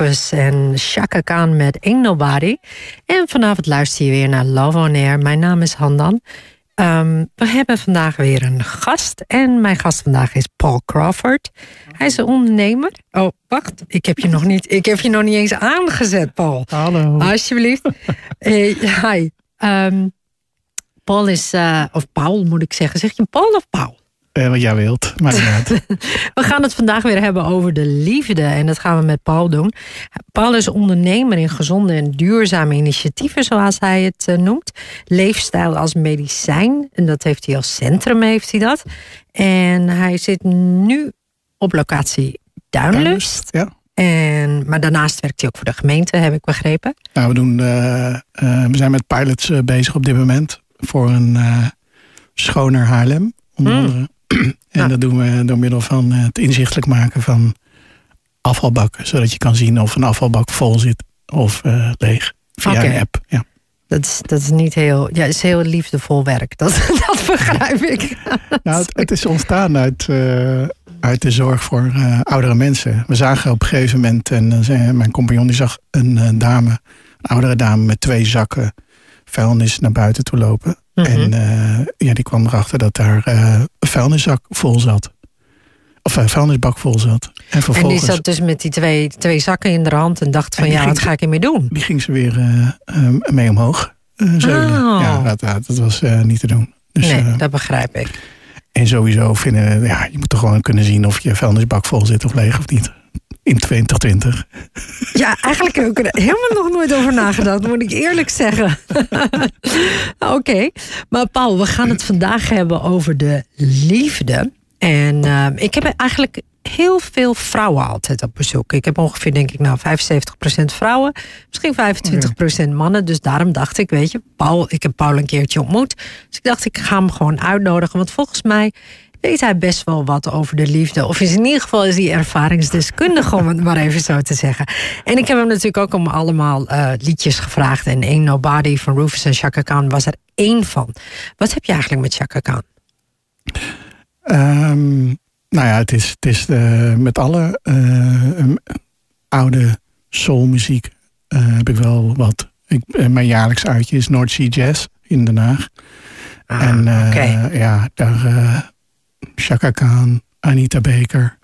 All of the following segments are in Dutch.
En Shaka Khan met Ain't Nobody. En vanavond luister je weer naar Love on Air. Mijn naam is Handan. Um, we hebben vandaag weer een gast. En mijn gast vandaag is Paul Crawford. Hij is een ondernemer. Oh, wacht. Ik heb je nog niet, ik heb je nog niet eens aangezet, Paul. Hallo. Alsjeblieft. uh, hi. Um, Paul is, uh, of Paul moet ik zeggen. Zeg je Paul of Paul? Eh, wat jij wilt, maar we gaan het vandaag weer hebben over de liefde. En dat gaan we met Paul doen. Paul is ondernemer in gezonde en duurzame initiatieven, zoals hij het uh, noemt. Leefstijl als medicijn. En dat heeft hij als centrum, heeft hij dat. En hij zit nu op locatie Duinlust. Ja. En, maar daarnaast werkt hij ook voor de gemeente, heb ik begrepen. Nou, we, doen, uh, we zijn met pilots bezig op dit moment. Voor een schoner Haarlem. Onder hmm. andere. En dat doen we door middel van het inzichtelijk maken van afvalbakken. Zodat je kan zien of een afvalbak vol zit of uh, leeg. Via okay. een app. Ja. Dat is, dat is niet heel. Ja, is heel liefdevol werk. Dat, dat begrijp ik. Nou, het, het is ontstaan uit, uh, uit de zorg voor uh, oudere mensen. We zagen op een gegeven moment, en mijn compagnon die zag een dame, een oudere dame met twee zakken vuilnis naar buiten toe lopen. En uh, ja, die kwam erachter dat daar uh, een vuilniszak vol zat. Of een vuilnisbak vol zat. En, vervolgens, en die zat dus met die twee, twee zakken in de hand en dacht van ja, wat ga ik ermee doen? Die ging ze weer uh, mee omhoog zeulen. Oh. Ja, dat, dat was niet te doen. Dus, nee, dat begrijp ik. En sowieso vinden, ja, je moet toch gewoon kunnen zien of je vuilnisbak vol zit of leeg of niet in 2020. Ja, eigenlijk heb ik er helemaal nog nooit over nagedacht, moet ik eerlijk zeggen. Oké, maar Paul, we gaan het vandaag hebben over de liefde. En uh, ik heb eigenlijk heel veel vrouwen altijd op bezoek. Ik heb ongeveer, denk ik, nou 75% vrouwen, misschien 25% mannen. Dus daarom dacht ik, weet je, Paul, ik heb Paul een keertje ontmoet. Dus ik dacht, ik ga hem gewoon uitnodigen. Want volgens mij weet hij best wel wat over de liefde. Of is in ieder geval is hij ervaringsdeskundig, om het maar even zo te zeggen. En ik heb hem natuurlijk ook om allemaal uh, liedjes gevraagd. En Ain't Nobody van Rufus en Chaka Khan was er één van. Wat heb je eigenlijk met Chaka Khan? Um, nou ja, het is, het is uh, met alle uh, oude soulmuziek heb ik wel wat. Ik, mijn jaarlijks uitje is North Sea Jazz in Den Haag. Ah, en okay. ja, daar Chaka Khan, Anita Baker,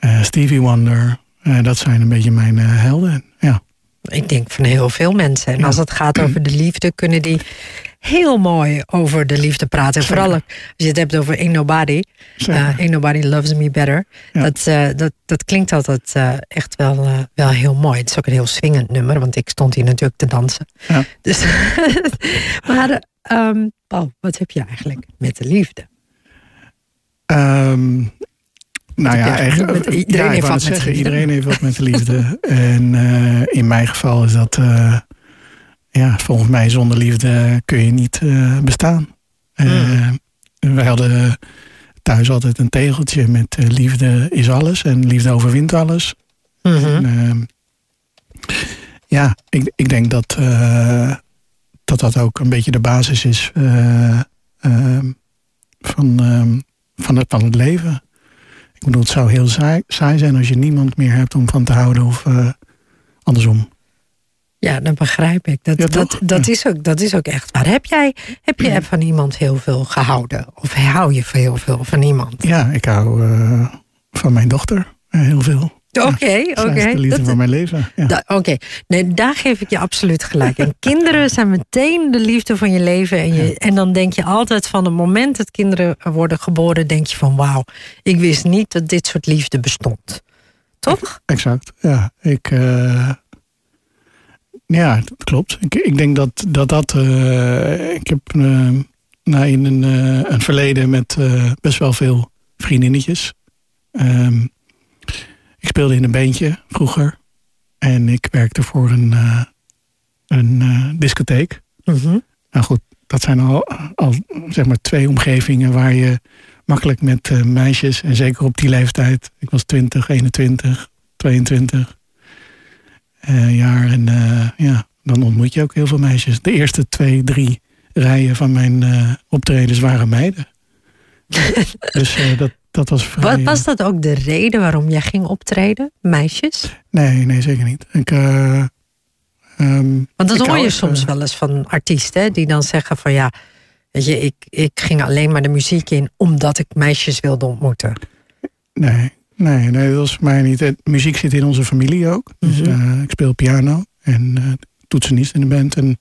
uh, Stevie Wonder. Uh, dat zijn een beetje mijn uh, helden. Ja. Ik denk van heel veel mensen. En als het gaat over de liefde, kunnen die heel mooi over de liefde praten. En vooral als je het hebt over Ain't Nobody. Ain't Nobody Loves Me Better. Ja. Dat, dat, dat klinkt altijd echt wel, wel heel mooi. Het is ook een heel swingend nummer, want ik stond hier natuurlijk te dansen. Ja. Dus, maar um, Paul, wat heb je eigenlijk met de liefde? Um, nou ja, eigenlijk, iedereen, ja, heeft wat zeggen, iedereen heeft wat met de liefde. en uh, in mijn geval is dat, uh, ja, volgens mij zonder liefde kun je niet uh, bestaan. Mm. Wij hadden thuis altijd een tegeltje met liefde is alles en liefde overwint alles. Mm -hmm. en, ja, ik, ik denk dat, dat dat ook een beetje de basis is van van het, van het leven. Ik bedoel, het zou heel saai, saai zijn als je niemand meer hebt om van te houden of uh, andersom. Ja, dat begrijp ik. Dat, dat, dat, is ook, dat is ook echt waar. Heb jij heb je van iemand heel veel gehouden? Of hou je heel veel van iemand? Ja, ik hou uh, van mijn dochter uh, heel veel. Oké, oké. Okay, de liefde van mijn leven. Ja. Oké, nee, daar geef ik je absoluut gelijk. En kinderen zijn meteen de liefde van je leven. En, je, en dan denk je altijd van het moment dat kinderen worden geboren, denk je van wauw, ik wist niet dat dit soort liefde bestond. Toch? Exact, ja. Ik, uh, ja, dat klopt. Ik, ik denk dat dat. dat uh, ik heb uh, nou, in een, een verleden met best wel veel vriendinnetjes. Um, ik speelde in een bandje vroeger. En ik werkte voor een, uh, een uh, discotheek. Mm Nou goed, dat zijn al, al zeg maar twee omgevingen waar je makkelijk met uh, meisjes, en zeker op die leeftijd, ik was 20, 21, 22 jaar. En ja, dan ontmoet je ook heel veel meisjes. De eerste twee, drie rijen van mijn optredens waren meiden. dus dat, dat was vrij... Was dat ook de reden waarom jij ging optreden? Meisjes? Nee, nee, zeker niet. Ik, uh, um, Want dat hoor je soms eh, wel eens van artiesten die dan zeggen van ja, weet je, ik, ik ging alleen maar de muziek in omdat ik meisjes wilde ontmoeten. Nee, nee, nee, dat was voor mij niet. Muziek zit in onze familie ook. Dus Mhm. eh, ik speel piano en eh toetsenist in de band en,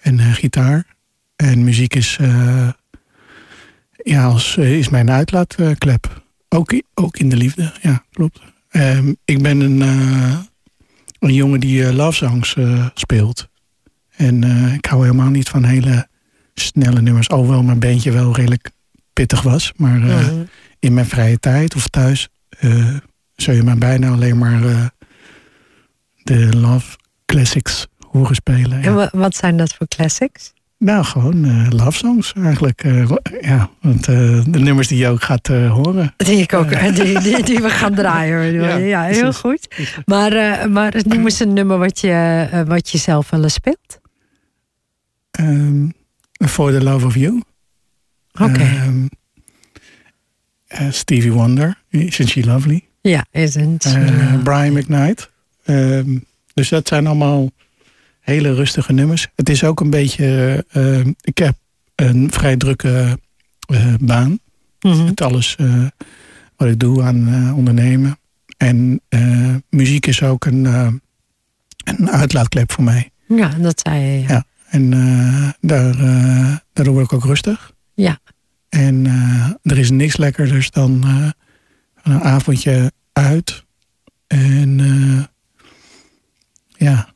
en eh, gitaar. En muziek is, eh, ja, als, eh, is mijn uitlaatklep. Ook, ook in de liefde, ja, klopt. Ehm, ik ben een, eh, een jongen die eh, love songs speelt. En ik hou helemaal niet van hele snelle nummers. Alhoewel mijn bandje wel redelijk pittig was. Maar Mhm. in mijn vrije tijd of thuis zul je mij bijna alleen maar de love classics horen spelen. En Ja. wat zijn dat voor classics? Nou, gewoon eh, love songs eigenlijk. eh, ja, want eh, de nummers die je ook gaat horen. Die, ik ook, die, die, die we gaan draaien. Ja, Ja, heel precies. goed. Maar, maar noem eens een nummer wat je, wat je zelf wel eens speelt. Ehm, For the Love of You. Oké. Ehm, eh, Stevie Wonder, Isn't She Lovely? ja, is een. Eh, Brian McKnight. Ehm, dus dat zijn allemaal hele rustige nummers. Het is ook een beetje... eh, ehm, ik heb een vrij drukke eh, baan. Mhm. Met alles eh, wat ik doe aan eh, ondernemen. En eh, muziek is ook een, eh, een uitlaatklep voor mij. Ja, dat zei je. Ja. Ja. En eh, daar, eh, daardoor word ik ook rustig. Ja. En eh, er is niks lekkerders dan eh, een avondje uit. En eh, ja,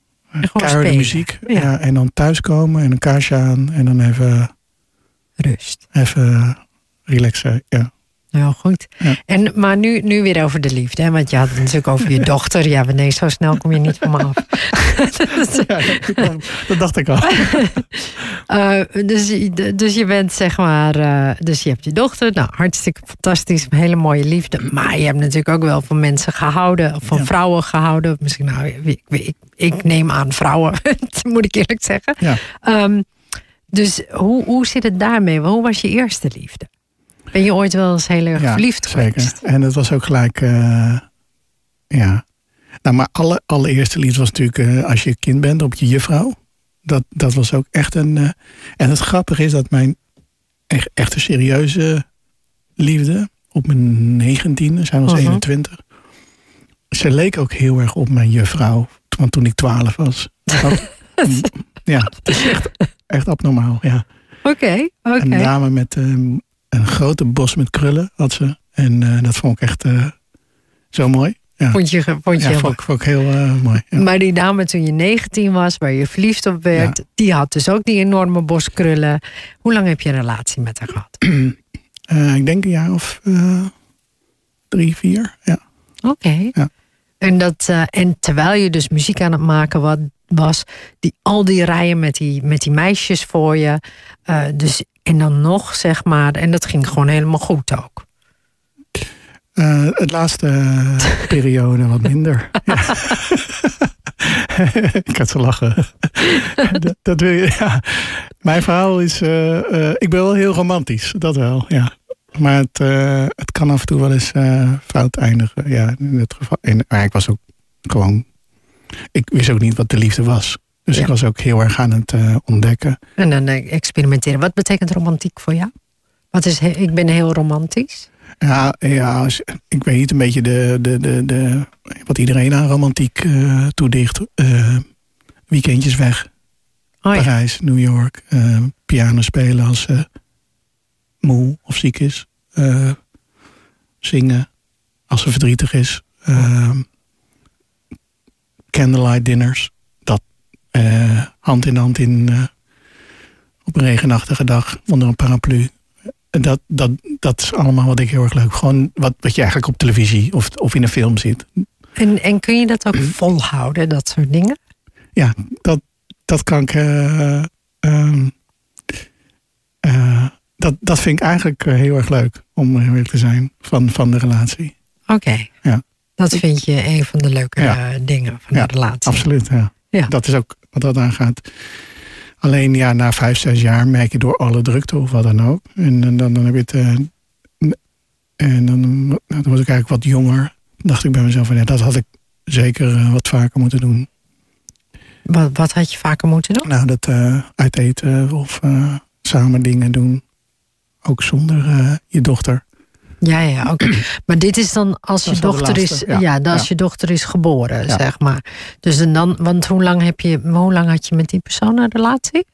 keiharde muziek. Ja. Ja. en dan thuiskomen en een kaarsje aan. En dan even, Rust. even relaxen. Ja. Heel goed. Ja. En, maar nu, nu weer over de liefde. Hè? Want je had het natuurlijk over je dochter. Ja, maar nee, zo snel kom je niet van me af. dat dacht ik al. Eh, dus, je- dus je bent zeg maar. eh, dus je hebt je dochter. Nou, hartstikke fantastisch. Een hele mooie liefde. Maar je hebt natuurlijk ook wel van mensen gehouden. Of van Ja. vrouwen gehouden. Misschien, nou, ik, ik, ik neem aan vrouwen. moet ik eerlijk zeggen. Ja. Ehm, dus hoe, hoe zit het daarmee? Hoe was je eerste liefde? Ben je ooit wel eens heel erg Ja, verliefd Zeker. geweest? En het was ook gelijk, eh, ja. Nou, maar alle, allereerste lied was natuurlijk eh, als je kind bent op je juffrouw. Dat, dat was ook echt een. eh, en het grappige is dat mijn echt, echte serieuze liefde op mijn negentiende, zij was Mhm. 21. Ze leek ook heel erg op mijn juffrouw. Want toen ik 12 was. Dat- ja, het is echt, echt abnormaal. Ja. Oké, oké. Dame met een grote bos met krullen had ze. En eh, dat vond ik echt eh, zo mooi. Ja, Vond je, vond je ja helemaal- vond, ik- vond ik heel eh, mooi. Ja. Maar die dame toen je 19 was, waar je verliefd op werd, die had dus ook die enorme boskrullen. Hoe lang heb je een relatie met haar gehad? Eh, ik denk een jaar of eh, drie, vier. Ja. Oké. Ja. En, dat, eh, en terwijl je dus muziek aan het maken wa- was, die, al die rijen met die, met die meisjes voor je. eh, dus, en dan nog, zeg maar, en dat ging gewoon helemaal goed ook. Eh, het laatste eh, periode wat minder. Ik had zo lachen. dat, dat wil je, ja. Mijn verhaal is, eh, ik ben wel heel romantisch, dat wel, ja. Maar het, het kan af en toe wel eens fout eindigen. Ja, in dit geval. En, maar ik was ook gewoon. Ik wist ook niet wat de liefde was. Dus Ja. ik was ook heel erg aan het eh, ontdekken. En dan eh, experimenteren. Wat betekent romantiek voor jou? Wat is, ik ben heel romantisch. Ja, ja ik weet niet een beetje de, de, de, de, wat iedereen aan romantiek eh, toedicht. Weekendjes weg, Oh ja. Parijs, New York, piano spelen als ze moe of ziek is, zingen als ze verdrietig is, candlelight dinners, eh, hand in hand in, eh, op een regenachtige dag onder een paraplu. Dat, dat, dat is allemaal wat ik heel erg leuk. Gewoon wat, wat je eigenlijk op televisie of, of in een film ziet. En, en kun je dat ook volhouden, dat soort dingen? ja, dat, dat kan ik. eh, ehm, eh, dat, dat vind ik eigenlijk heel erg leuk om eerlijk te zijn van, van de relatie. Oké. Ja. Dat vind je een van de leuke Ja. dingen van Ja, de relatie. Absoluut, ja. Ja. Dat is ook wat dat aangaat. Alleen ja, na vijf, zes jaar merk je door alle drukte of wat dan ook. En, dan, dan heb je het. eh, En dan, dan was ik eigenlijk wat jonger. dacht ik bij mezelf van ja, dat had ik zeker eh, wat vaker moeten doen. Wat, wat had je vaker moeten doen? Nou, dat uh, uit eten of samen dingen doen. Ook zonder je dochter. Ja, ja, oké. Maar dit is dan als je dochter is, ja, ja, als je dochter is geboren, zeg maar. Dus en dan, want hoe lang heb je, hoe lang had je met die persoon een relatie?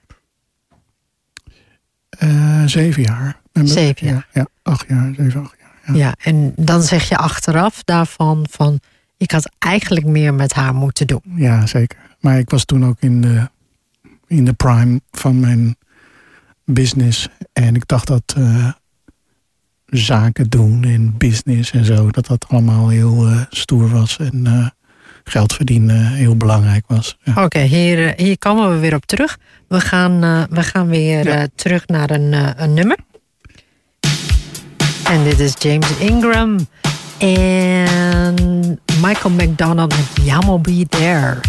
Uh, zeven jaar. Zeven jaar. Ja, acht jaar, zeven, acht jaar. Ja. ja, en dan zeg je achteraf daarvan van, ik had eigenlijk meer met haar moeten doen. Ja, zeker. Maar ik was toen ook in de, in de prime van mijn business. En ik dacht dat uh, zaken doen en business en zo, dat dat allemaal heel uh, stoer was. En uh, geld verdienen heel belangrijk was. Ja. Oké, hier, hier komen we weer op terug. We gaan, we gaan weer ja. terug naar een, een nummer. En dit is James Ingram en Michael McDonald met Yamo Be There.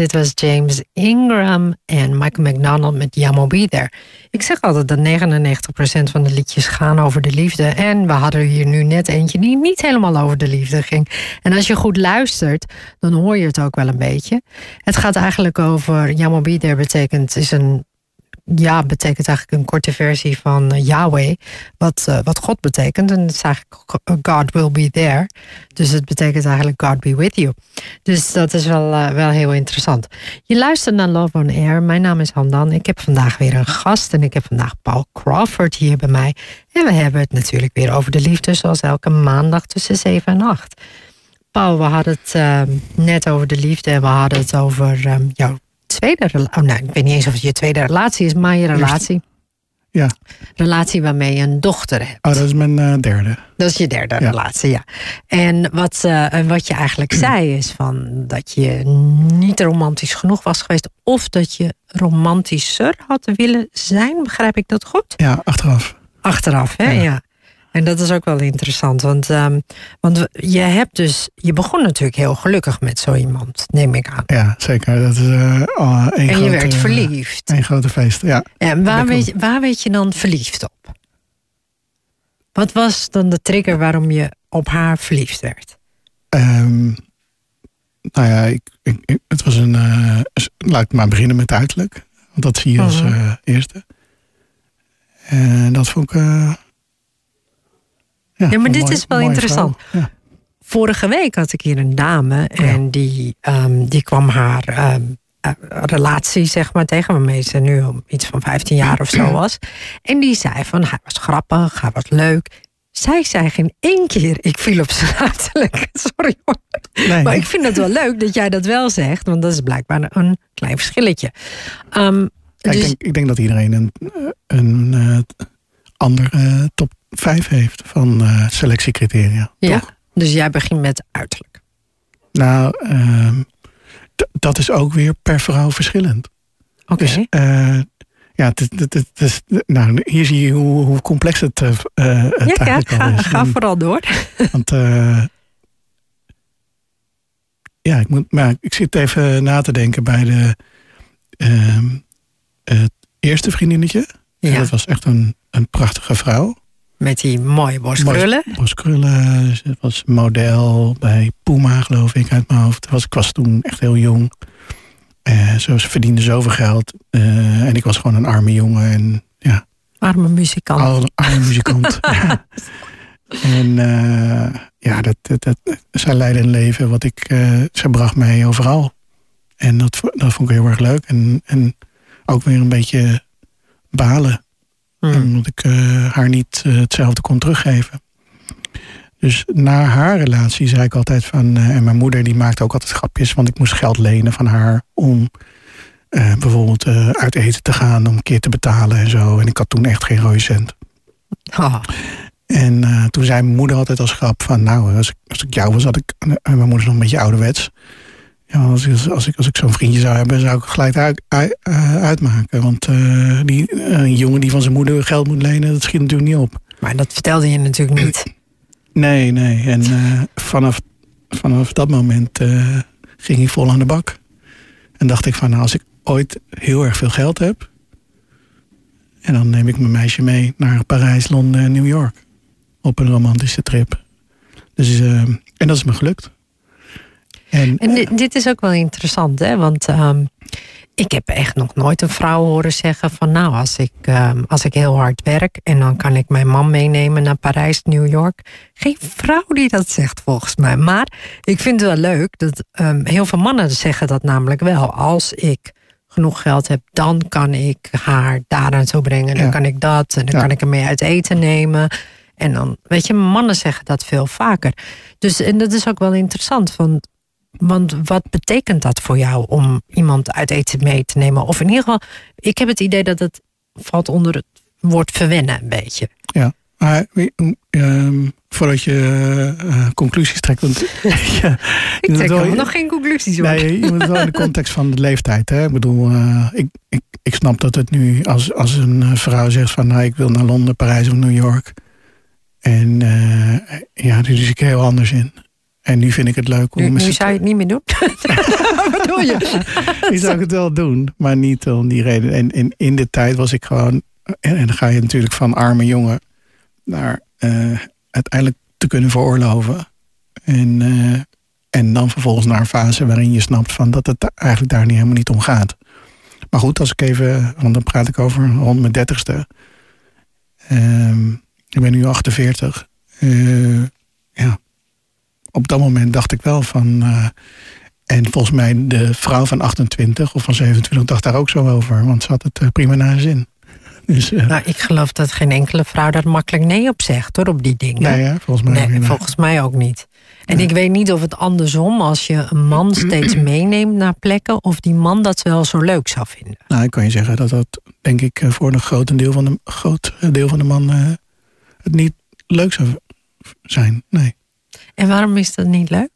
Dit was James Ingram en Michael McDonald met Yamo Be There. Ik zeg altijd dat 99% van de liedjes gaan over de liefde. En we hadden hier nu net eentje die niet helemaal over de liefde ging. En als je goed luistert, dan hoor je het ook wel een beetje. Het gaat eigenlijk over, Yamo Be There betekent, is een ja betekent eigenlijk een korte versie van uh, Yahweh, wat, uh, wat God betekent. En het is eigenlijk God will be there. Dus het betekent eigenlijk God be with you. Dus dat is wel, wel heel interessant. Je luistert naar Love on Air. Mijn naam is Handan. Ik heb vandaag weer een gast en ik heb vandaag Paul Crawford hier bij mij. En we hebben het natuurlijk weer over de liefde, zoals elke maandag tussen 7 en 8. Paul, we hadden het net over de liefde en we hadden het over um, jouw tweede relatie. Oh, nou, ik weet niet eens of het je tweede relatie is, maar je relatie. Ja. Relatie waarmee je een dochter hebt. Oh, dat is mijn uh, derde. Dat is je derde ja. relatie, ja. En wat, uh, wat je eigenlijk zei is van dat je niet romantisch genoeg was geweest. Of dat je romantischer had willen zijn. Begrijp ik dat goed? Ja, achteraf. Achteraf, hè? Ja. ja. En dat is ook wel interessant, want, um, want je hebt dus, je begon natuurlijk heel gelukkig met zo iemand, neem ik aan. Ja, zeker. Dat is uh, oh, een en je werd verliefd. Een grote feest, ja. En waar werd, je, waar je dan verliefd op? Wat was dan de trigger waarom je op haar verliefd werd? Um, nou ja, ik, ik, het was een. Uh, laat ik maar beginnen met uiterlijk. Want dat zie je als uh, eerste. En dat vond ik. Uh, ja, ja, maar dit mooi, is wel interessant. Ja. Vorige week had ik hier een dame en ja. die, um, die kwam haar um, relatie zeg maar tegen waarmee ze nu iets van 15 jaar of zo was. En die zei van hij was grappig, hij was leuk. Zij zei geen één keer, ik viel op zijn uiterlijk. Sorry hoor. Nee, maar ik vind het wel leuk dat jij dat wel zegt, want dat is blijkbaar een klein verschilletje. Um, dus... ik, denk, ik denk dat iedereen een, een uh, andere uh, top vijf heeft van uh, selectiecriteria. Ja, toch? dus jij begint met uiterlijk. Nou, uh, dat is ook weer per vrouw verschillend. Oké. Okay. Dus, uh, ja, het, nou, hier zie je hoe, hoe complex het, uh, het ja, ja, ga, is. ga vooral door. Want ja, ik, moet, maar ik zit even na te denken bij de ehm, het eerste vriendinnetje. Ja. Dat was echt een, een prachtige vrouw. Met die mooie borstkrullen. Borstkrullen. Ze was model bij Puma, geloof ik, uit mijn hoofd. Was, ik was toen echt heel jong. Uh, ze verdiende zoveel geld. Uh, en ik was gewoon een arme jongen. En, ja, arme muzikant. Arme, arme muzikant. ja. En uh, ja, dat, dat, dat, zij leidde een leven wat ik... ze bracht mij overal. En dat, dat vond ik heel erg leuk. En, en ook weer een beetje balen. Hmm. Omdat ik uh, haar niet uh, hetzelfde kon teruggeven. Dus na haar relatie zei ik altijd van... Uh, en mijn moeder die maakte ook altijd grapjes... want ik moest geld lenen van haar om bijvoorbeeld uit eten te gaan... om een keer te betalen en zo. En ik had toen echt geen rode cent. Oh. En toen zei mijn moeder altijd als grap van... nou, als ik, als ik jou was, had ik... en mijn moeder is nog een beetje ouderwets... Ja, als, ik, als ik, als ik zo'n vriendje zou hebben, zou ik gelijk uit, uit, uitmaken. Want uh, die uh, jongen die van zijn moeder geld moet lenen, dat schiet natuurlijk niet op. Maar dat vertelde je natuurlijk niet. Nee, nee. En uh, vanaf, vanaf dat moment ging hij vol aan de bak. En dacht ik van, nou, als ik ooit heel erg veel geld heb... en dan neem ik mijn meisje mee naar Parijs, Londen en New York. Op een romantische trip. Dus, en dat is me gelukt. En, en dit, dit, is ook wel interessant, hè? Want um, ik heb echt nog nooit een vrouw horen zeggen van nou, als ik, um, als ik heel hard werk en dan kan ik mijn man meenemen naar Parijs, New York. Geen vrouw die dat zegt volgens mij. Maar ik vind het wel leuk dat um, heel veel mannen zeggen dat namelijk wel. Als ik genoeg geld heb, dan kan ik haar daar naartoe brengen. Dan Ja. kan ik dat en dan Ja. kan ik er mee uit eten nemen. En dan, weet je, mannen zeggen dat veel vaker. Dus en dat is ook wel interessant. Want, want wat betekent dat voor jou om iemand uit eten mee te nemen? Of in ieder geval, ik heb het idee dat het valt onder het woord verwennen een beetje. Maar ehm, voordat je eh, conclusies trekt. Want, ja, Ik trek wel- nog geen conclusies hoor. Nee, je moet wel in de context van de leeftijd. Hè? Ik bedoel, eh, ik, ik, ik snap dat het nu als, als een eh, vrouw zegt van nou, ik wil naar Londen, Parijs of New York. En eh, ja, daar zie ik heel anders in. En nu vind ik het leuk om Nu, nu zou je het niet meer doen. Wat doe je? Die zou ik het wel doen, maar niet om die reden. En, en in de tijd was ik gewoon... En, en dan ga je natuurlijk van arme jongen naar uh, uiteindelijk te kunnen veroorloven. En, uh, en dan vervolgens naar een fase waarin je snapt van dat het eigenlijk daar niet helemaal niet om gaat. Maar goed, als ik even, want dan praat ik over rond mijn dertigste. Uh, ik ben nu 48. Op dat moment dacht ik wel van. Uh, en volgens mij de vrouw van 28 of van 27 dacht daar ook zo over. Want ze had het uh, prima naar haar zin. Dus, uh, nou, ik geloof dat geen enkele vrouw daar makkelijk nee op zegt, hoor, op die dingen. Nee, volgens mij nee, ook niet. Volgens mij ook niet. En ik weet niet of het andersom, als je een man steeds meeneemt naar plekken, of die man dat wel zo leuk zou vinden. Nou, ik kan je zeggen dat dat, denk ik, voor een groot deel van de, groot deel van de man uh, het niet leuk zou zijn. Nee. En waarom is dat niet leuk?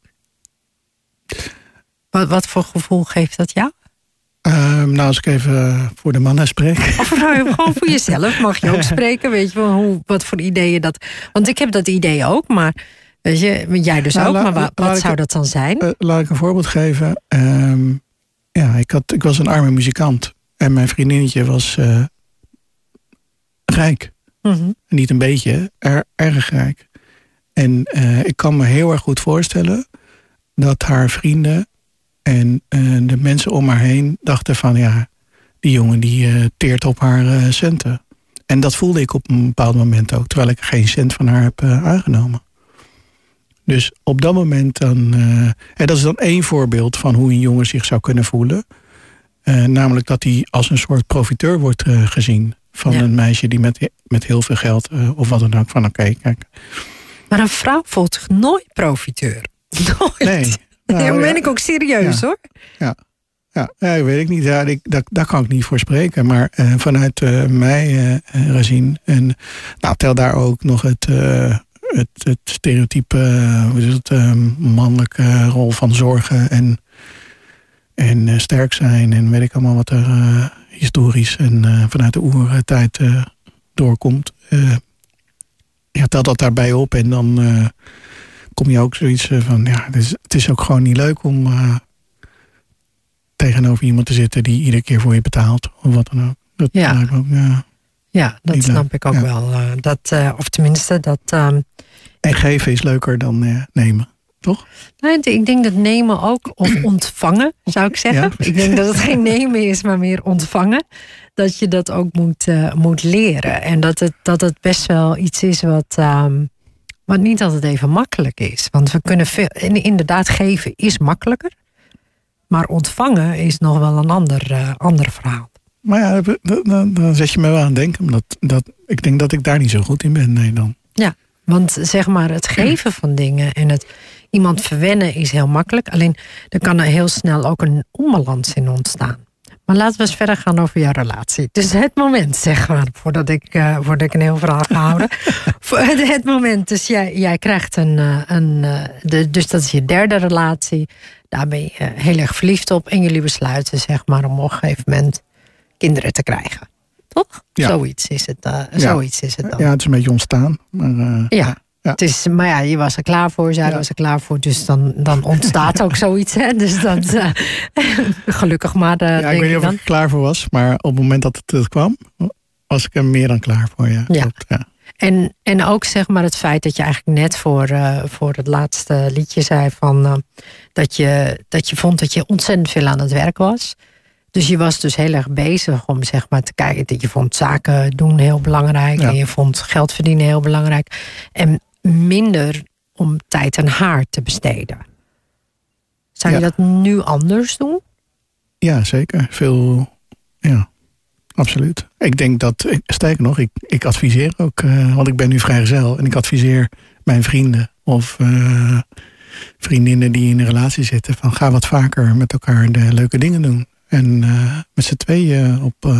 Wat, wat voor gevoel geeft dat jou? Uh, nou, als ik even voor de mannen spreek. Of gewoon voor jezelf mag je ook spreken. Weet je wel, hoe, wat voor ideeën dat... Want ik heb dat idee ook, maar... Weet je, jij dus nou, ook, maar wat, wat zou ik, dat dan zijn? Uh, laat ik een voorbeeld geven. Um, ja, ik, had, ik was een arme muzikant. En mijn vriendinnetje was uh, rijk. Mm -hmm. Niet een beetje, er, erg rijk. En uh, ik kan me heel erg goed voorstellen dat haar vrienden en uh, de mensen om haar heen dachten van ja, die jongen die uh, teert op haar centen. En dat voelde ik op een bepaald moment ook, terwijl ik geen cent van haar heb aangenomen. Dus op dat moment dan. en dat is dan één voorbeeld van hoe een jongen zich zou kunnen voelen. namelijk dat hij als een soort profiteur wordt gezien van ja. een meisje die met, met heel veel geld of wat dan ook van oké, okay, kijk. Maar een vrouw voelt zich nooit profiteur. Nooit. Nee. Nou, ja, ben ik ook serieus ja. hoor. Ja. Ja, ja, weet ik niet. Ja, ik, daar, daar kan ik niet voor spreken. Maar uh, vanuit uh, mij uh, gezien. En nou, tel daar ook nog het, het, het stereotype, hoe is het, mannelijke rol van zorgen en, en sterk zijn. En weet ik allemaal wat er historisch en vanuit de oertijd doorkomt. Ja, tel dat daarbij op en dan kom je ook zoiets van, ja, het is, het is ook gewoon niet leuk om uh, tegenover iemand te zitten die iedere keer voor je betaalt. Of wat dan ook. Dat ja. ook, ja, ja, dat snap leuk. ik ook ja. wel. Dat, of tenminste, dat... Um... En geven is leuker dan nemen, toch? Nee, ik denk dat nemen ook, of ontvangen, zou ik zeggen. Ja, ik denk dat het geen nemen is, maar meer ontvangen. Dat je dat ook moet, moet leren. En dat het, dat het best wel iets is wat... Um, wat niet altijd even makkelijk is. Want we kunnen veel, inderdaad geven is makkelijker. Maar ontvangen is nog wel een ander, uh, ander verhaal. Maar ja, dan, dan zet je me wel aan het denken. Omdat dat, ik denk dat ik daar niet zo goed in ben. Nee, dan. Ja, want zeg maar het geven van dingen en het iemand verwennen is heel makkelijk. Alleen er kan er heel snel ook een onbalans in ontstaan. Maar laten we eens verder gaan over jouw relatie. Dus het moment, zeg maar, voordat ik, uh, voordat ik een heel verhaal ga houden. het moment, dus jij, jij krijgt een, een de, dus dat is je derde relatie. Daar ben je heel erg verliefd op. En jullie besluiten, zeg maar, om op een gegeven moment kinderen te krijgen. Toch? Ja. Zoiets, is het, uh, ja. zoiets is het dan. Ja, het is een beetje ontstaan. Maar, uh, ja. Ja. Het is, maar ja, je was er klaar voor, zij ja. was er klaar voor. Dus dan, dan ontstaat ook zoiets. Hè? Dus dat, uh, gelukkig maar. Uh, ja, ik weet niet of ik er klaar voor was. Maar op het moment dat het, het kwam, was ik er meer dan klaar voor. Ja, ja. Klopt, ja. En, en ook zeg maar het feit dat je eigenlijk net voor, uh, voor het laatste liedje zei van dat, je, dat je vond dat je ontzettend veel aan het werk was. Dus je was dus heel erg bezig om zeg maar te kijken. Je vond zaken doen heel belangrijk. Ja. En je vond geld verdienen heel belangrijk. En minder om tijd aan haar te besteden. Zou je dat nu anders doen? Ja, zeker. Veel, ja, absoluut. Ik denk dat, sterker nog, ik, ik adviseer ook, uh, want ik ben nu vrijgezel. En ik adviseer mijn vrienden of uh, vriendinnen die in een relatie zitten. Van ga wat vaker met elkaar de leuke dingen doen. En uh, met z'n tweeën op,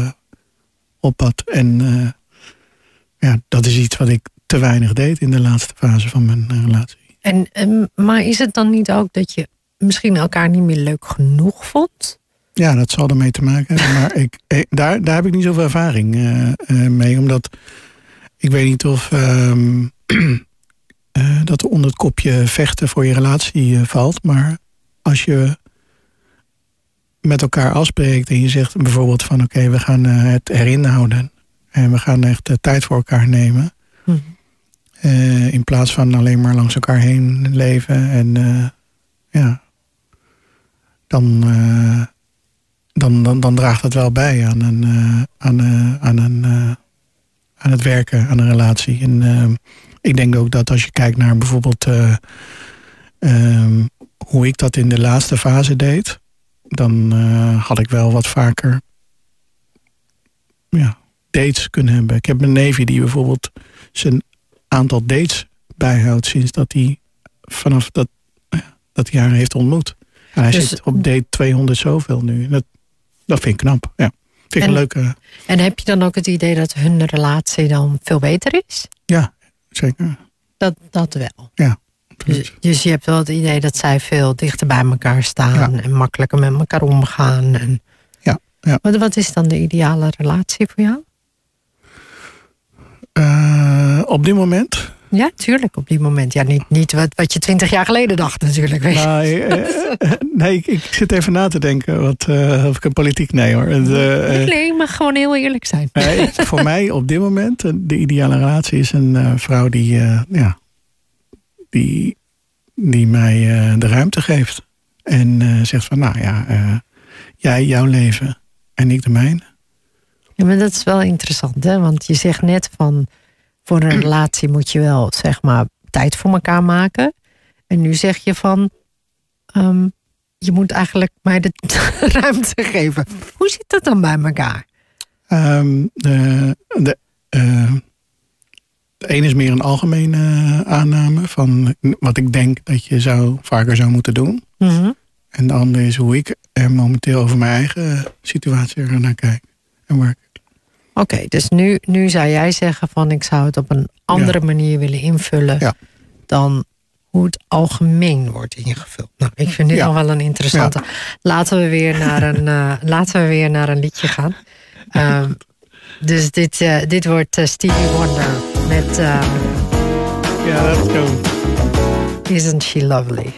op pad. En ja, dat is iets wat ik te weinig deed in de laatste fase van mijn uh, relatie. En, en, maar is het dan niet ook dat je misschien elkaar niet meer leuk genoeg vond? Ja, dat zal ermee te maken hebben. maar ik, ik, daar, daar heb ik niet zoveel ervaring uh, uh, mee. Omdat ik weet niet of uh, dat onder het kopje vechten voor je relatie valt. Maar als je met elkaar afspreekt en je zegt bijvoorbeeld van oké, we gaan het erin houden. En we gaan echt tijd voor elkaar nemen. Mhm. Uh, in plaats van alleen maar langs elkaar heen leven. En uh, ja, dan, dan, dan, dan draagt dat wel bij aan, een, aan, aan, een, aan het werken, aan een relatie. En ik denk ook dat als je kijkt naar bijvoorbeeld hoe ik dat in de laatste fase deed, dan had ik wel wat vaker ja, dates kunnen hebben. Ik heb een neefje die bijvoorbeeld zijn aantal dates bijhoudt sinds dat hij vanaf dat, dat jaar heeft ontmoet. En hij Dus- zit op date 200 zoveel nu. Dat, dat vind ik knap. Ja. Vind ik En- een leuke. En heb je dan ook het idee dat hun relatie dan veel beter is? Ja, zeker. Dat, dat wel. Ja. Dus, dus je hebt wel het idee dat zij veel dichter bij elkaar staan Ja. en makkelijker met elkaar omgaan. En... Ja, ja. Wat, wat is dan de ideale relatie voor jou? Eh, op dit moment. Ja, tuurlijk, op die moment. Ja, niet, niet wat, wat je twintig jaar geleden dacht natuurlijk. Weet je. Nou, eh, eh, nee, ik, ik zit even na te denken. Wat, eh, of ik een politiek. Nee hoor. Eh, nee, maar gewoon heel eerlijk zijn. Nee, voor mij op dit moment, de ideale relatie is een vrouw die, ja, die, die mij de ruimte geeft. En zegt van, nou ja, jij jouw leven en ik de mijne. Ja, maar dat is wel interessant, hè? Want je zegt net van voor een relatie moet je wel zeg maar tijd voor elkaar maken. En nu zeg je van ehm, je moet eigenlijk mij de ruimte geven. Hoe zit dat dan bij elkaar? Ehm, de, de, eh, de een is meer een algemene eh, aanname van wat ik denk dat je zou, vaker zou moeten doen. Mhm. En de andere is hoe ik er momenteel over mijn eigen situatie er naar kijk. En waar ik Oké, dus nu, nu zou jij zeggen van ik zou het op een andere manier willen invullen Ja. dan hoe het algemeen wordt ingevuld. Nou, ik vind dit Ja. nog wel een interessante. Laten we weer naar een, eh, laten we weer naar een liedje gaan. Ehm, dus dit, eh, dit wordt eh, Stevie Wonder met ehm, Ja, dat is goed. Isn't She Lovely?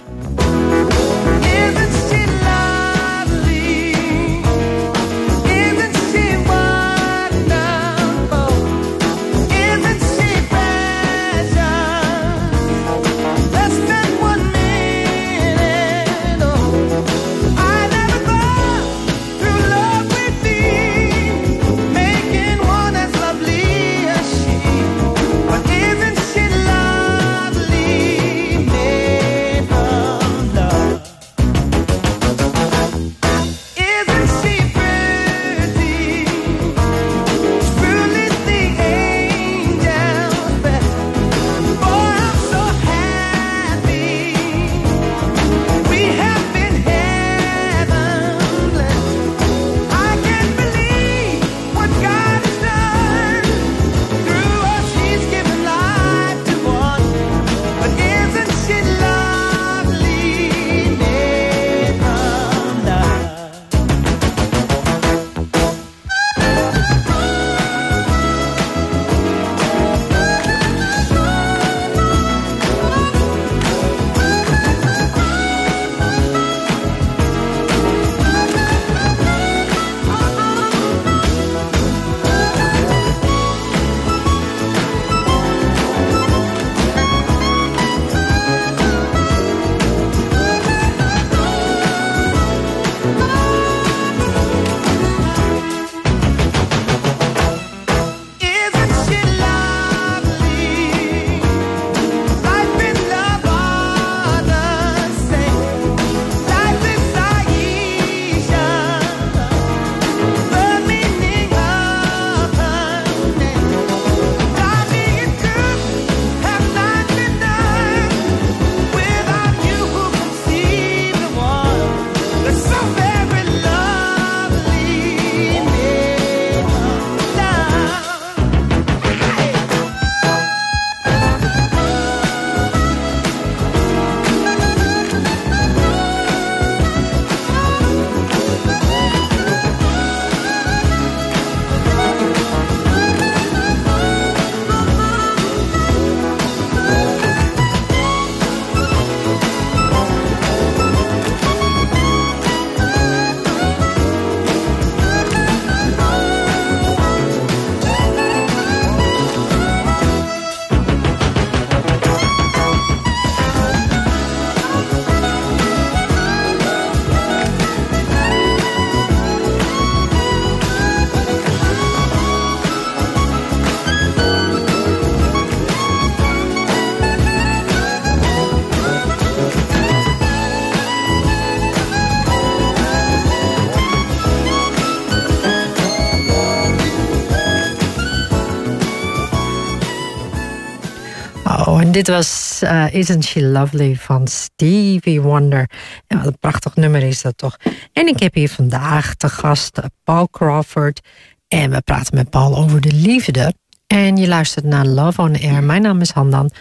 Dit was eh, Isn't She Lovely van Stevie Wonder. Wat een prachtig nummer is dat toch. En ik heb hier vandaag te gast eh, Paul Crawford. En we praten met Paul over de liefde. En je luistert naar Love on Air. Mijn naam is Handan.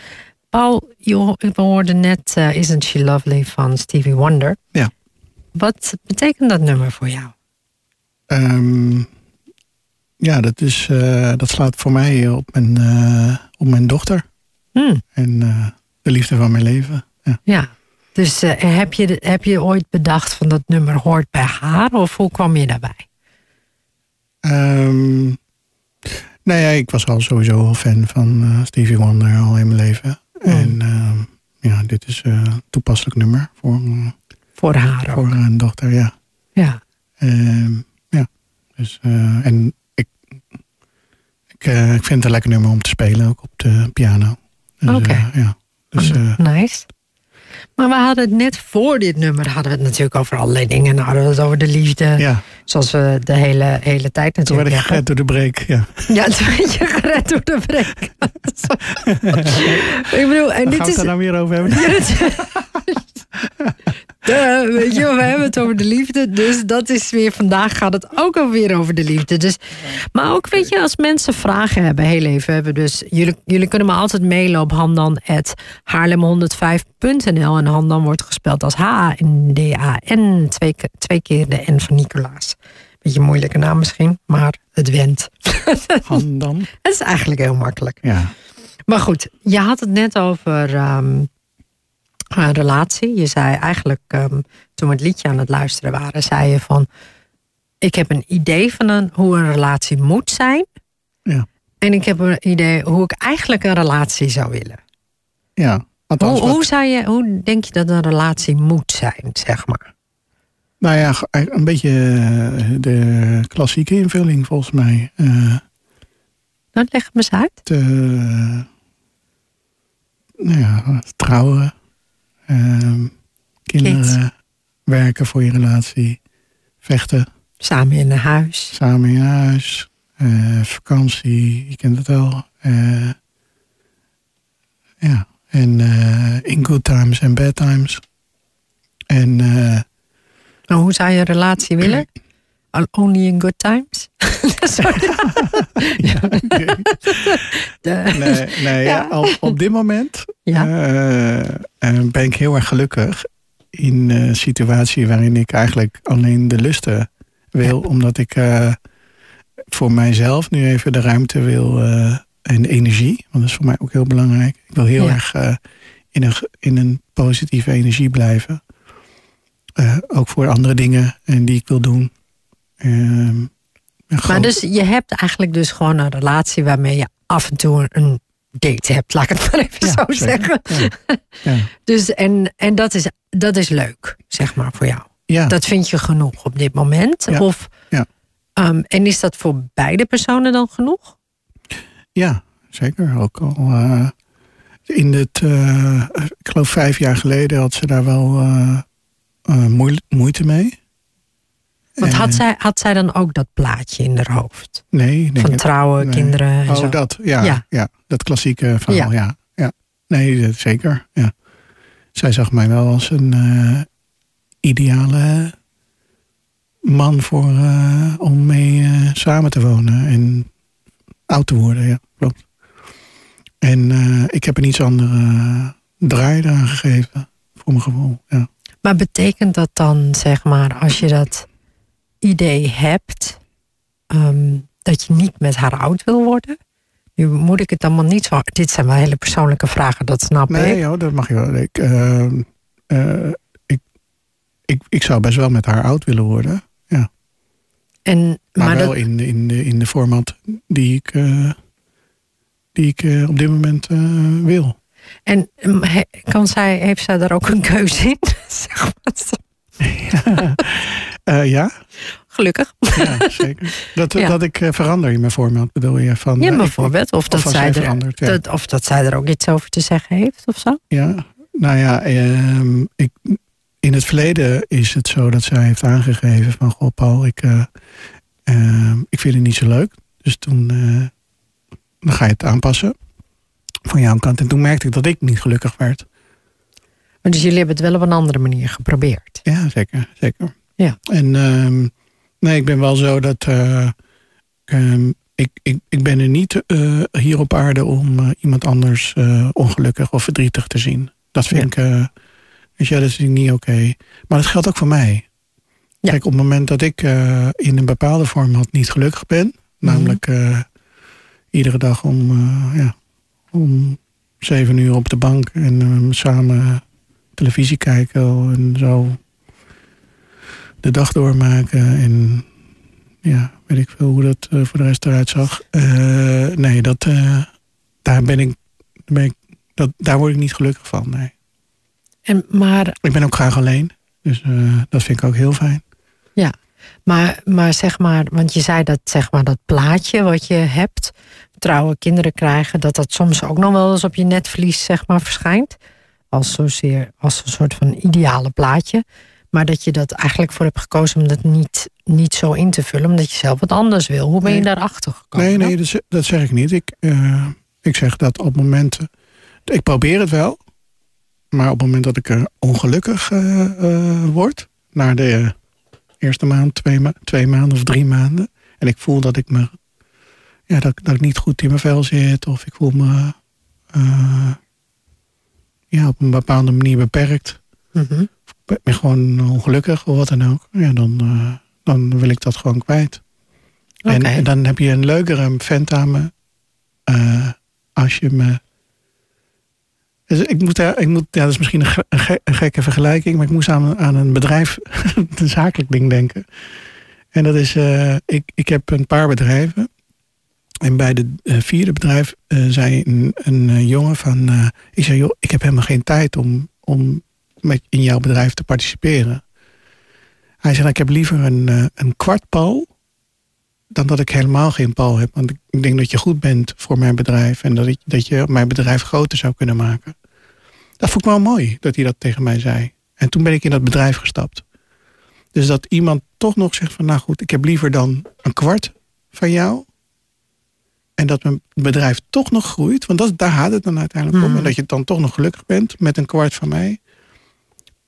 Paul, je ho- we hoorden net eh, Isn't She Lovely van Stevie Wonder. Ja. Wat betekent dat nummer voor jou? Ehm, ja, dat, is, dat slaat voor mij op mijn, op mijn dochter. Hmm, En eh, de liefde van mijn leven. Ja. ja. Dus eh, heb, je, heb je ooit bedacht van dat nummer hoort bij haar? Of hoe kwam je daarbij? Ehm, nou ja, ik was al sowieso wel fan van eh, Stevie Wonder al in mijn leven. Mm. En ehm, ja, dit is een toepasselijk nummer voor, Voor haar ook. voor een dochter, ja. Ja. Ehm, ja, dus, en ik, ik, ik vind het een lekker nummer om te spelen, ook op de piano. Dus, Oké. eh, ja. Dus, eh, nice. Maar we hadden het net voor dit nummer hadden we het natuurlijk over allerlei dingen. En hadden we het over de liefde. ja, Zoals we de hele, hele tijd toen werd natuurlijk ik gered door de break. Ja. Ja, toen werd je gered door de break. ik bedoel, en dit gaan we is... het daar nou weer over hebben? Duh, weet je, we hebben het over de liefde. Dus dat is weer, vandaag gaat het ook alweer over de liefde. Dus, maar ook, weet je, als mensen vragen hebben, heel even, hebben dus, jullie, jullie kunnen me altijd mailen op handan.haarlem105.nl. En handan wordt gespeld als H-N-D-A-N, twee, twee keer de N van Nicolaas. Beetje een moeilijke naam misschien, maar het went. Han dan? Het is eigenlijk heel makkelijk. Ja. Maar goed, je had het net over ehm, een relatie. Je zei eigenlijk, ehm, toen we het liedje aan het luisteren waren, zei je van... Ik heb een idee van een, hoe een relatie moet zijn. Ja. En ik heb een idee hoe ik eigenlijk een relatie zou willen. ja. Althans, Hoe, wat- hoe, zou je, hoe denk je dat een relatie moet zijn, zeg maar? Nou ja, een beetje eh, de klassieke invulling volgens mij. Eh, Nou, leg me eens uit. te, nou ja, trouwen, kinderen, Kids. werken voor je relatie, vechten, Samen in een huis. samen in huis, eh, vakantie, je kent het wel. Eh, ja, en eh, in good times en bad times. En eh, Nou, hoe zou je een relatie willen? Only in good times? De- nee, nee Ja. ja. op, op dit moment Ja. eh, eh, ben ik heel erg gelukkig in een situatie waarin ik eigenlijk alleen de lusten wil, omdat ik eh, voor mijzelf nu even de ruimte wil eh, en de energie, want dat is voor mij ook heel belangrijk. Ik wil heel Ja. erg eh, in, een, in een positieve energie blijven. Eh, ook voor andere dingen en die ik wil doen. Ehm, Maar dus je hebt eigenlijk dus gewoon een relatie waarmee je af en toe een date hebt, laat ik het maar even Ja, zo zeker. zeggen. Ja. Ja. Dus en, en dat, is, dat is leuk, zeg maar, voor jou. Ja. Dat vind je genoeg op dit moment? Of, ja. ehm, en is dat voor beide personen dan genoeg? Ja, zeker. Ook al eh, in het, eh, ik geloof vijf jaar geleden had ze daar wel eh, moeite mee. Want had Eh, zij, had zij dan ook dat plaatje in haar hoofd? Nee, denk Van trouwen, nee. kinderen en Oh, zo? dat, ja, Ja. ja. dat klassieke verhaal, Ja. ja. ja. Nee, dat- zeker, ja. Zij zag mij wel als een eh, ideale man voor, eh, om mee eh, samen te wonen en oud te worden, ja, klopt. En eh, ik heb een iets andere eh, draai eraan gegeven, voor mijn gevoel, ja. Maar betekent dat dan, zeg maar, als je dat idee hebt, ehm, dat je niet met haar oud wil worden? Nu moet ik het allemaal niet zo. Dit zijn wel hele persoonlijke vragen, dat snap Nee, ik. joh, dat mag je wel. Ik, eh, eh, ik, ik, ik zou best wel met haar oud willen worden. En, Maar, maar wel dat, in, in, de, in de format die ik, eh, die ik eh, op dit moment wil. en mm, kan zij, heeft zij daar ook een keuze in? Zeg maar. Eh, ja, Gelukkig. ja, zeker. Dat, Ja. dat ik eh, verander in mijn format, bedoel je? Van, Ja, eh, bijvoorbeeld. Of, dat zij er, ja. dat, of dat zij er ook iets over te zeggen heeft of zo. Ja, nou ja, ehm, ik, in het verleden is het zo dat zij heeft aangegeven van... Goh, Paul, ik, eh, ehm, ik vind het niet zo leuk. Dus toen dan ga je het aanpassen. van jouw kant. En toen merkte ik dat ik niet gelukkig werd. Maar dus jullie hebben het wel op een andere manier geprobeerd. Ja, zeker. zeker. Ja. En ehm, nee, ik ben wel zo dat. eh, ehm, ik, ik, ik ben er niet eh, hier op aarde om eh, iemand anders ongelukkig of verdrietig te zien. Dat vind ik. eh weet je, dat is niet oké. Maar dat geldt ook voor mij. Ja. Kijk, op het moment dat ik in een bepaalde vorm had niet gelukkig ben, namelijk eh, iedere dag om, ja, om zeven uur op de bank en eh, samen televisie kijken en zo de dag doormaken en ja, weet ik veel hoe dat eh, voor de rest eruit zag. Eh, nee, dat, eh, daar ben ik, ben ik dat, daar word ik niet gelukkig van. Nee. En, maar, Ik ben ook graag alleen, dus dat vind ik ook heel fijn. maar, maar zeg maar, want je zei dat zeg maar dat plaatje wat je hebt, trouwe kinderen krijgen, dat dat soms ook nog wel eens op je netvlies zeg maar verschijnt. Als, zozeer, als een soort van ideale plaatje. Maar dat je dat eigenlijk voor hebt gekozen om dat niet, niet zo in te vullen, omdat je zelf wat anders wil. Hoe ben je Nee. daarachter gekomen? Nee, nee, dat, zeg- dat zeg ik niet. Ik, eh, ik zeg dat op momenten. Ik probeer het wel. Maar op het moment dat ik er ongelukkig eh, eh, word. Na de eh, eerste maand, twee, ma twee maanden of drie maanden. En ik voel dat ik me. Ja, dat, dat ik niet goed in mijn vel zit. Of ik voel me. eh, ja, op een bepaalde manier beperkt. Mhm. Ik ben gewoon ongelukkig of wat dan ook. Ja, dan, eh, dan wil ik dat gewoon kwijt. En, dan heb je een leukere vent aan me. eh, als je me. Dus ik moet, daar, ik moet, ja, dat is misschien een, ge- een, ge- een gekke vergelijking, maar ik moest aan, aan een bedrijf, een zakelijk ding denken. En dat is, eh, ik, ik heb een paar bedrijven. En bij de eh, vierde bedrijf eh, zei een, een jongen van, ik zei joh, ik heb helemaal geen tijd om, om met, in jouw bedrijf te participeren. Hij zei, ik heb liever een, eh, een kwart pal dan dat ik helemaal geen pal heb. Want ik- denk dat je goed bent voor mijn bedrijf en dat, ik, dat je mijn bedrijf groter zou kunnen maken. Dat vond ik wel mooi dat hij dat tegen mij zei. En toen ben ik in dat bedrijf gestapt. Dus dat iemand toch nog zegt van, nou goed, ik heb liever dan een kwart van jou. En dat mijn bedrijf toch nog groeit. Want dat, daar gaat het dan uiteindelijk om. Hmm. En dat je dan toch nog gelukkig bent met een kwart van mij.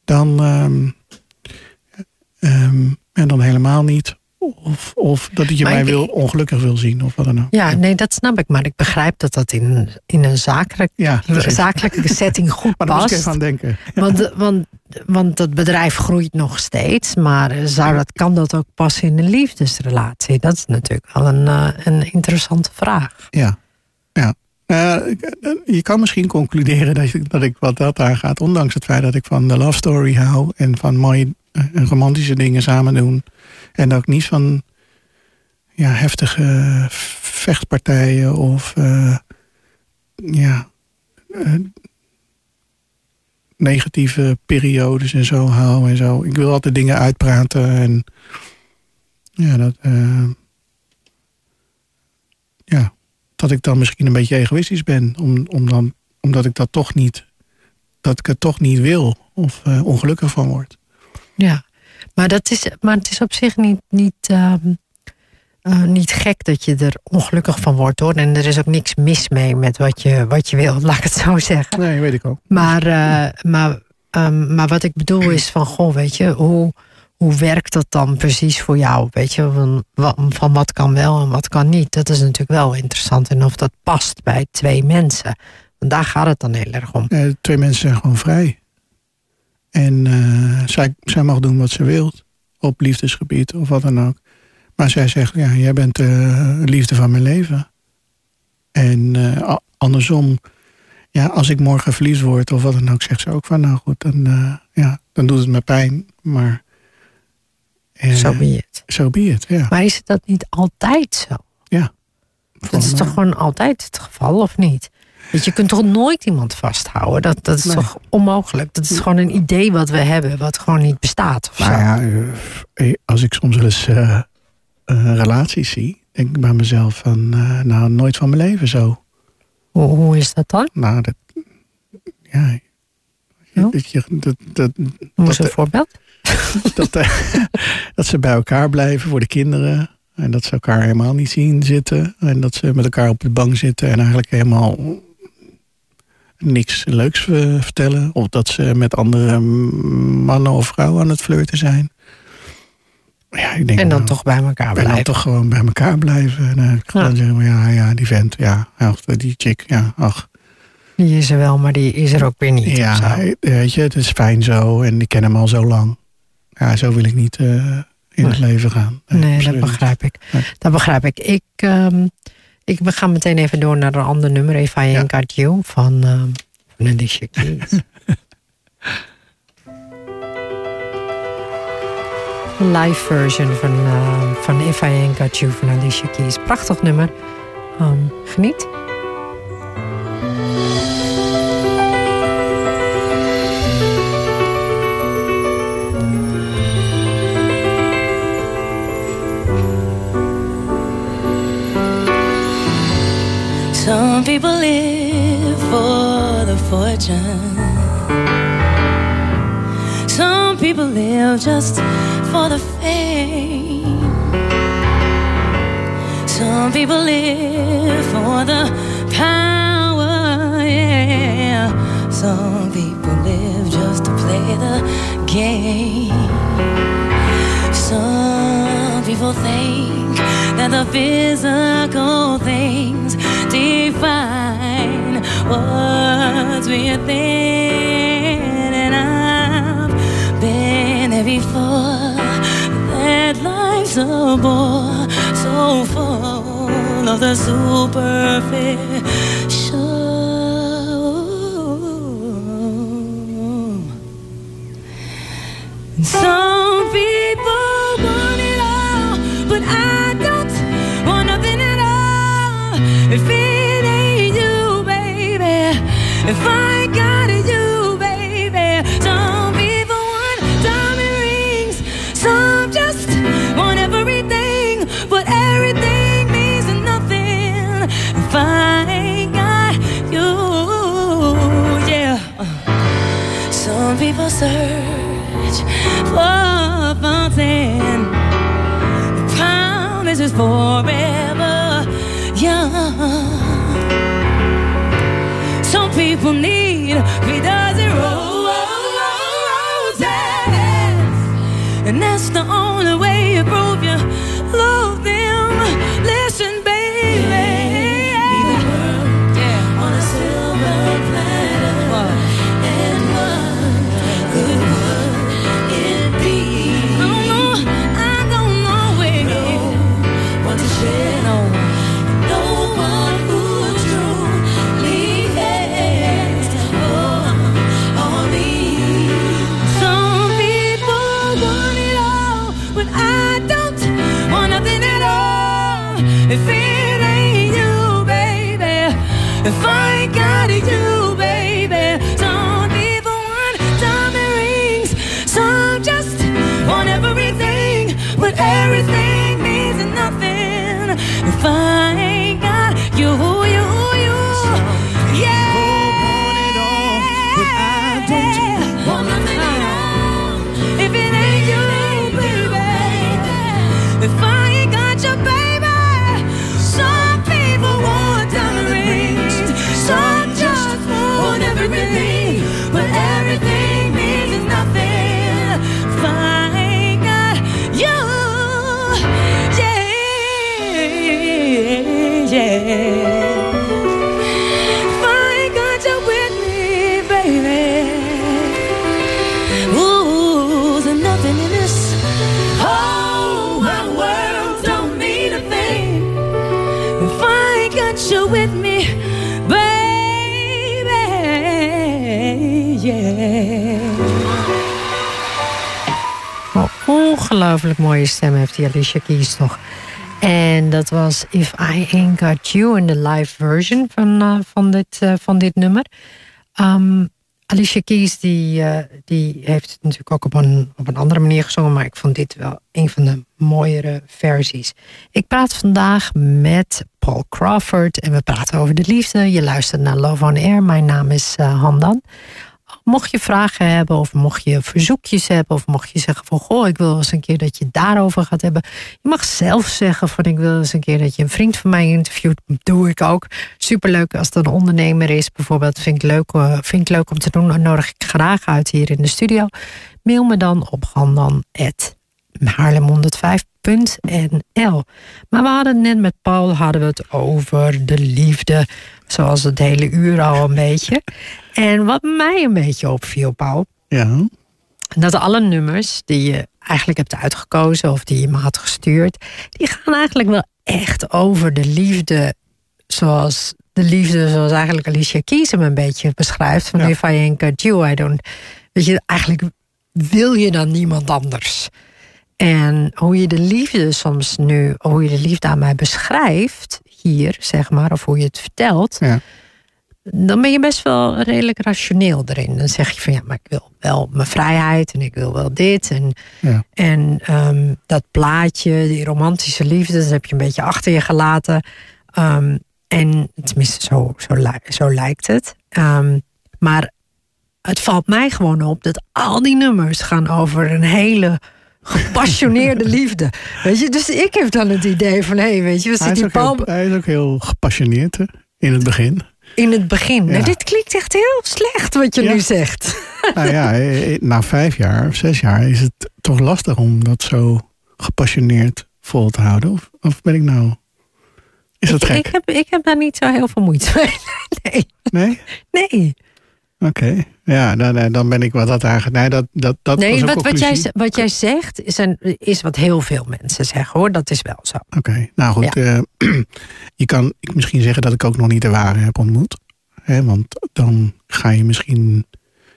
Dan, ehm, ehm, en dan helemaal niet. Of, of dat je Maar mij ik- wil, ongelukkig wil zien. Of wat dan ook. Ja, nee, dat snap ik. Maar ik begrijp dat dat in, in een zakelijk, Ja, zakelijke setting goed Maar daar moest ik past. aan denken. Want, want, want dat bedrijf groeit nog steeds. Maar zou dat, kan dat ook passen in een liefdesrelatie? Dat is natuurlijk wel een, eh, een interessante vraag. Ja. ja. Eh, je kan misschien concluderen dat dat ik wat dat aangaat, ondanks het feit dat ik van de love story hou en van mooie eh, romantische dingen samen doen. En ook niet van ja, heftige vechtpartijen of eh, ja, negatieve periodes en zo hou en zo. Ik wil altijd dingen uitpraten en ja, dat. ja, dat ik dan misschien een beetje egoïstisch ben. Om, om dan, omdat ik dat toch niet, dat ik het toch niet wil of eh, ongelukkig van word. Ja, maar, dat is, maar het is op zich niet, niet, ehm, eh, niet gek dat je er ongelukkig van wordt hoor. En er is ook niks mis mee met wat je, wat je wil, laat ik het zo zeggen. Nee, weet ik ook. Maar, eh, maar, ehm, maar wat ik bedoel is van, goh, weet je, hoe, hoe werkt dat dan precies voor jou? Weet je, van, van wat kan wel en wat kan niet? Dat is natuurlijk wel interessant. En of dat past bij twee mensen. Daar gaat het dan heel erg om. Eh, twee mensen zijn gewoon vrij. En eh, zij, zij mag doen wat ze wil. Op liefdesgebied of wat dan ook. Maar zij zegt, ja, jij bent de liefde van mijn leven. En eh, andersom, ja, als ik morgen verliefd word of wat dan ook, zegt ze ook van, nou goed, dan, eh, ja, dan doet het me pijn. Maar eh, Zo so be it, ja. Maar is het dat niet altijd zo? Dat is toch gewoon altijd het geval, of niet? Want je kunt toch nooit iemand vasthouden? Dat, dat is Nee. toch onmogelijk? Dat is gewoon een idee wat we hebben, wat gewoon niet bestaat. Of zo. Nou ja, eh, als ik soms wel eens eh, eh, relaties zie, denk ik bij mezelf van, eh, nou, nooit van mijn leven zo. Hoe, hoe is dat dan? Nou, dat, ja, dat, je, dat, dat, Noem eens Dat, een voorbeeld. dat, eh, dat ze bij elkaar blijven voor de kinderen. En dat ze elkaar helemaal niet zien zitten. En dat ze met elkaar op de bank zitten en eigenlijk helemaal niks leuks eh, vertellen. Of dat ze met andere mannen of vrouwen aan het flirten zijn. Ja, ik denk En dan nou, toch bij elkaar en dan blijven. toch gewoon bij elkaar blijven. En, eh, Ja. Dan zeggen we, ja, ja, die vent, ja, ach, die chick, ja, ach. Die is er wel, maar die is er ook weer niet. Ja, weet je, het is fijn zo en ik ken hem al zo lang. Ja, zo wil ik niet eh, in het leven gaan. Nee, dat begrijp ik. Nee. Dat begrijp ik. Ik, ehm, ik we gaan meteen even door naar een ander nummer. If I Ain't Got You van, ehm Alicia Keys. Een live version van, ehm, van If I Ain't Got You van Alicia Keys. Prachtig nummer. Ehm, geniet. People live for the fortune. Some people live just for the fame. Some people live for the power. Yeah. Some people live just to play the game. Some people think that the physical things define what's within, and I've been there before. That life's a bore so full of the superficial. For. The promise is forever young. Some people need three dozen roses, and that's the only ongelooflijk mooie stem heeft die Alicia Keys toch. En dat was If I Ain't Got You in de live version van, eh, van, dit, eh, van dit nummer. Ehm, Alicia Keys die, eh, die heeft het natuurlijk ook op een, op een andere manier gezongen, maar ik vond dit wel een van de mooiere versies. Ik praat vandaag met Paul Crawford en we praten over de liefde. Je luistert naar Love on Air. Mijn naam is Handan. Mocht je vragen hebben of mocht je verzoekjes hebben of mocht je zeggen van goh, ik wil eens een keer dat je daarover gaat hebben. Je mag zelf zeggen van ik wil eens een keer dat je een vriend van mij interviewt. Doe ik ook. Superleuk als het een ondernemer is bijvoorbeeld. Vind ik leuk, eh, vind leuk om te doen. Nodig ik graag uit hier in de studio. Mail me dan op haarlem105.nl. Maar we hadden net met Paul hadden we het over de liefde. Zoals het hele uur al een beetje. En wat mij een beetje opviel, Paul. Ja. Dat alle nummers die je eigenlijk hebt uitgekozen of die je me had gestuurd, die gaan eigenlijk wel echt over de liefde. Zoals de liefde, zoals eigenlijk Alicia Keys hem een beetje beschrijft. Van Ja. If I ain't got you, I don't. Weet je, eigenlijk wil je dan niemand anders. En hoe je de liefde soms nu, hoe je de liefde aan mij beschrijft, hier zeg maar, of hoe je het vertelt, Ja. dan ben je best wel redelijk rationeel erin. Dan zeg je van ja, maar ik wil wel mijn vrijheid en ik wil wel dit. En, Ja. en ehm, dat plaatje, die romantische liefde, dat heb je een beetje achter je gelaten. Ehm, en tenminste, zo, zo, zo lijkt het. Ehm, maar het valt mij gewoon op dat al die nummers gaan over een hele gepassioneerde liefde. Weet je, dus ik heb dan het idee van, hé, weet je, we zitten heel, Paul hij is ook heel gepassioneerd hè, in het begin. in het begin. Ja. Nou, dit klinkt echt heel slecht wat je Ja. nu zegt. nou ja, eh, eh, na vijf jaar of zes jaar is het toch lastig om dat zo gepassioneerd vol te houden. Of, of ben ik nou... Is dat ik, gek? Ik heb, ik heb daar niet zo heel veel moeite mee. Nee, Nee? nee. Oké. Ja, dan, eh, dan ben ik wat dat eigenlijk... Nee, dat, dat, dat nee wat, wat, jij, wat jij zegt is, een, is wat heel veel mensen zeggen hoor. Dat is wel zo. Oké, nou goed. eh, je kan misschien zeggen dat ik ook nog niet de ware heb ontmoet. Hè, want dan ga je misschien...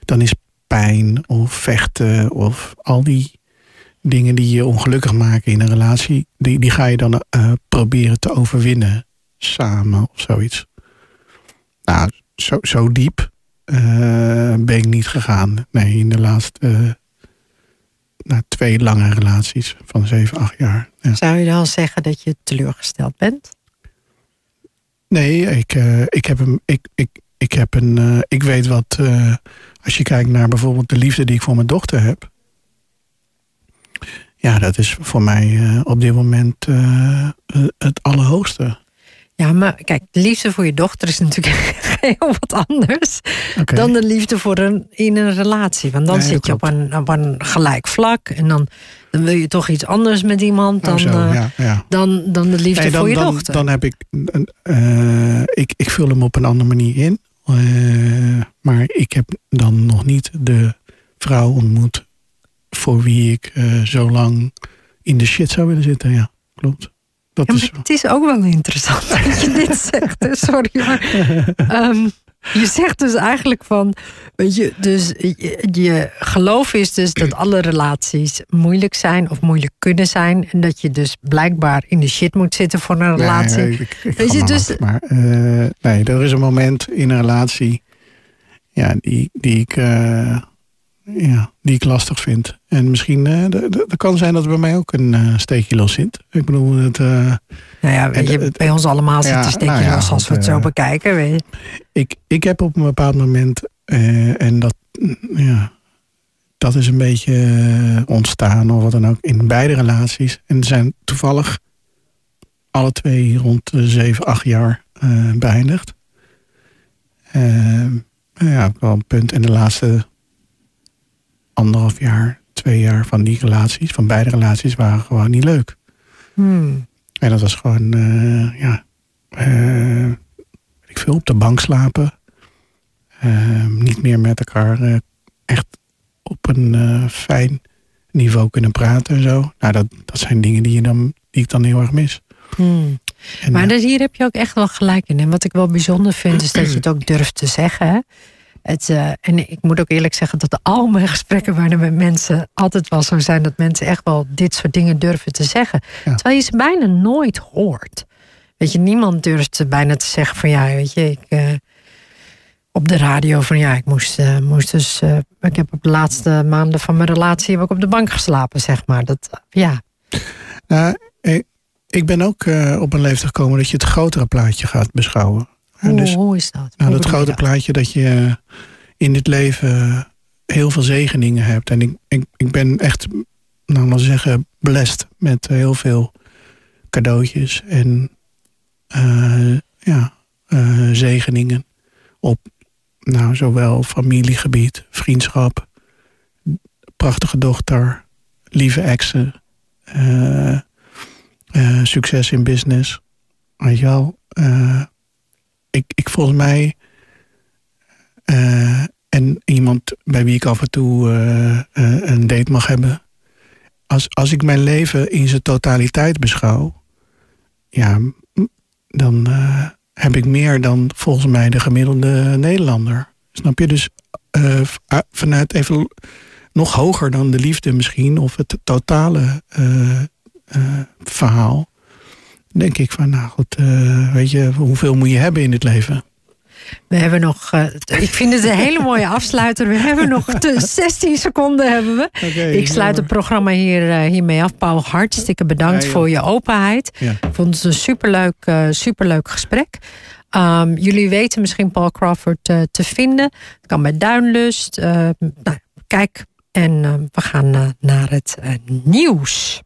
Dan is pijn of vechten of al die dingen die je ongelukkig maken in een relatie... die, die ga je dan eh, proberen te overwinnen samen of zoiets. Nou, zo, zo diep ben ik niet gegaan. Nee, in de laatste... eh, nou, twee lange relaties van zeven, acht jaar. Ja. Zou je dan zeggen dat je teleurgesteld bent? Nee, ik, eh, ik heb hem. Ik, ik, ik, heb een, eh, ik weet wat. eh, als je kijkt naar bijvoorbeeld de liefde die ik voor mijn dochter heb. Ja, dat is voor mij eh, op dit moment eh, eh, het allerhoogste. Ja, maar kijk, de liefde voor je dochter is natuurlijk heel wat anders dan de liefde voor een, in een relatie. Want dan Nee, zit je op een, op een gelijk vlak en dan, dan wil je toch iets anders met iemand dan, Oh, zo, eh, ja, ja. dan, dan de liefde Nee, dan, voor je dan, dochter. dan heb ik, eh, ik. Ik vul hem op een andere manier in. Eh, maar ik heb dan nog niet de vrouw ontmoet. voor wie ik zo lang in de shit zou willen zitten. Ja, klopt. Dat Ja, maar is. het is ook wel interessant dat je dit zegt. Sorry, maar ehm, je zegt dus eigenlijk van, weet je, dus je, je geloof is dus dat alle relaties moeilijk zijn of moeilijk kunnen zijn en dat je dus blijkbaar in de shit moet zitten voor een relatie. Nee, ik, ik Weet je, dus- af. Maar eh, nee, er is een moment in een relatie ja, die, die, ik, eh, ja, die ik lastig vind. En misschien, eh, het kan zijn dat er bij mij ook een eh, steekje los zit. Ik bedoel, het, eh, Nou ja, weet En je, het- bij ons allemaal zit ja, een steekje nou ja, los als we het zo eh, bekijken. Weet je. ik, ik heb op een bepaald moment, eh, en dat, mm, ja, dat is een beetje eh, ontstaan of wat dan ook, in beide relaties. En er zijn toevallig alle twee rond de 7, 8 jaar eh, beëindigd. Eh, nou ja, wel een punt. En de laatste anderhalf jaar, twee jaar van die relaties, van beide relaties, waren gewoon niet leuk. Hmm. En dat was gewoon, eh, ja, eh, ik veel, op de bank slapen. Eh, niet meer met elkaar echt op een fijn niveau kunnen praten en zo. Nou, dat, dat zijn dingen die, je dan, die ik dan heel erg mis. Hmm. En, Maar dus hier heb je ook echt wel gelijk in. En wat ik wel bijzonder vind, is dat je het ook durft te zeggen. Het, eh, en ik moet ook eerlijk zeggen dat al mijn gesprekken bijna met mensen altijd wel zo zijn dat mensen echt wel dit soort dingen durven te zeggen. Ja. Terwijl je ze bijna nooit hoort. Weet je, niemand durft bijna te zeggen van ja, weet je, ik. eh, op de radio van ja, ik moest, eh, moest dus. ik heb op de laatste maanden van mijn relatie heb ik op de bank geslapen, zeg maar. Dat, ja. nou, ik, ben ook op een leeftijd gekomen dat je het grotere plaatje gaat beschouwen. Hoe, dus, hoe is dat? Nou, dat grote plaatje dat je in dit leven heel veel zegeningen hebt. En ik, ik, ik ben echt, nou maar zeggen, blessed met heel veel cadeautjes en eh, ja, eh, zegeningen op nou, zowel familiegebied, vriendschap, prachtige dochter, lieve exen, eh, eh, succes in business. Weet je wel, eh, ik, ik volgens mij eh, en iemand bij wie ik af en toe eh, eh, een date mag hebben. Als, als ik mijn leven in zijn totaliteit beschouw, ja, dan heb ik meer dan volgens mij de gemiddelde Nederlander. Snap je? Dus ah, vanuit even nog hoger dan de liefde misschien, of het totale verhaal, denk ik van, nou goed, eh, weet je, hoeveel moet je hebben in het leven? We hebben nog, eh, ik vind het een hele mooie afsluiter. We hebben nog te- 16 seconden hebben we. ik sluit het programma hier, eh, hiermee af. Paul, hartstikke bedankt Ja, voor je openheid. Ja. Ik vond het een superleuk, superleuk gesprek. Ehm, jullie weten misschien Paul Crawford te vinden. Het kan bij Duinlust. Nou, kijk, en we gaan naar het nieuws.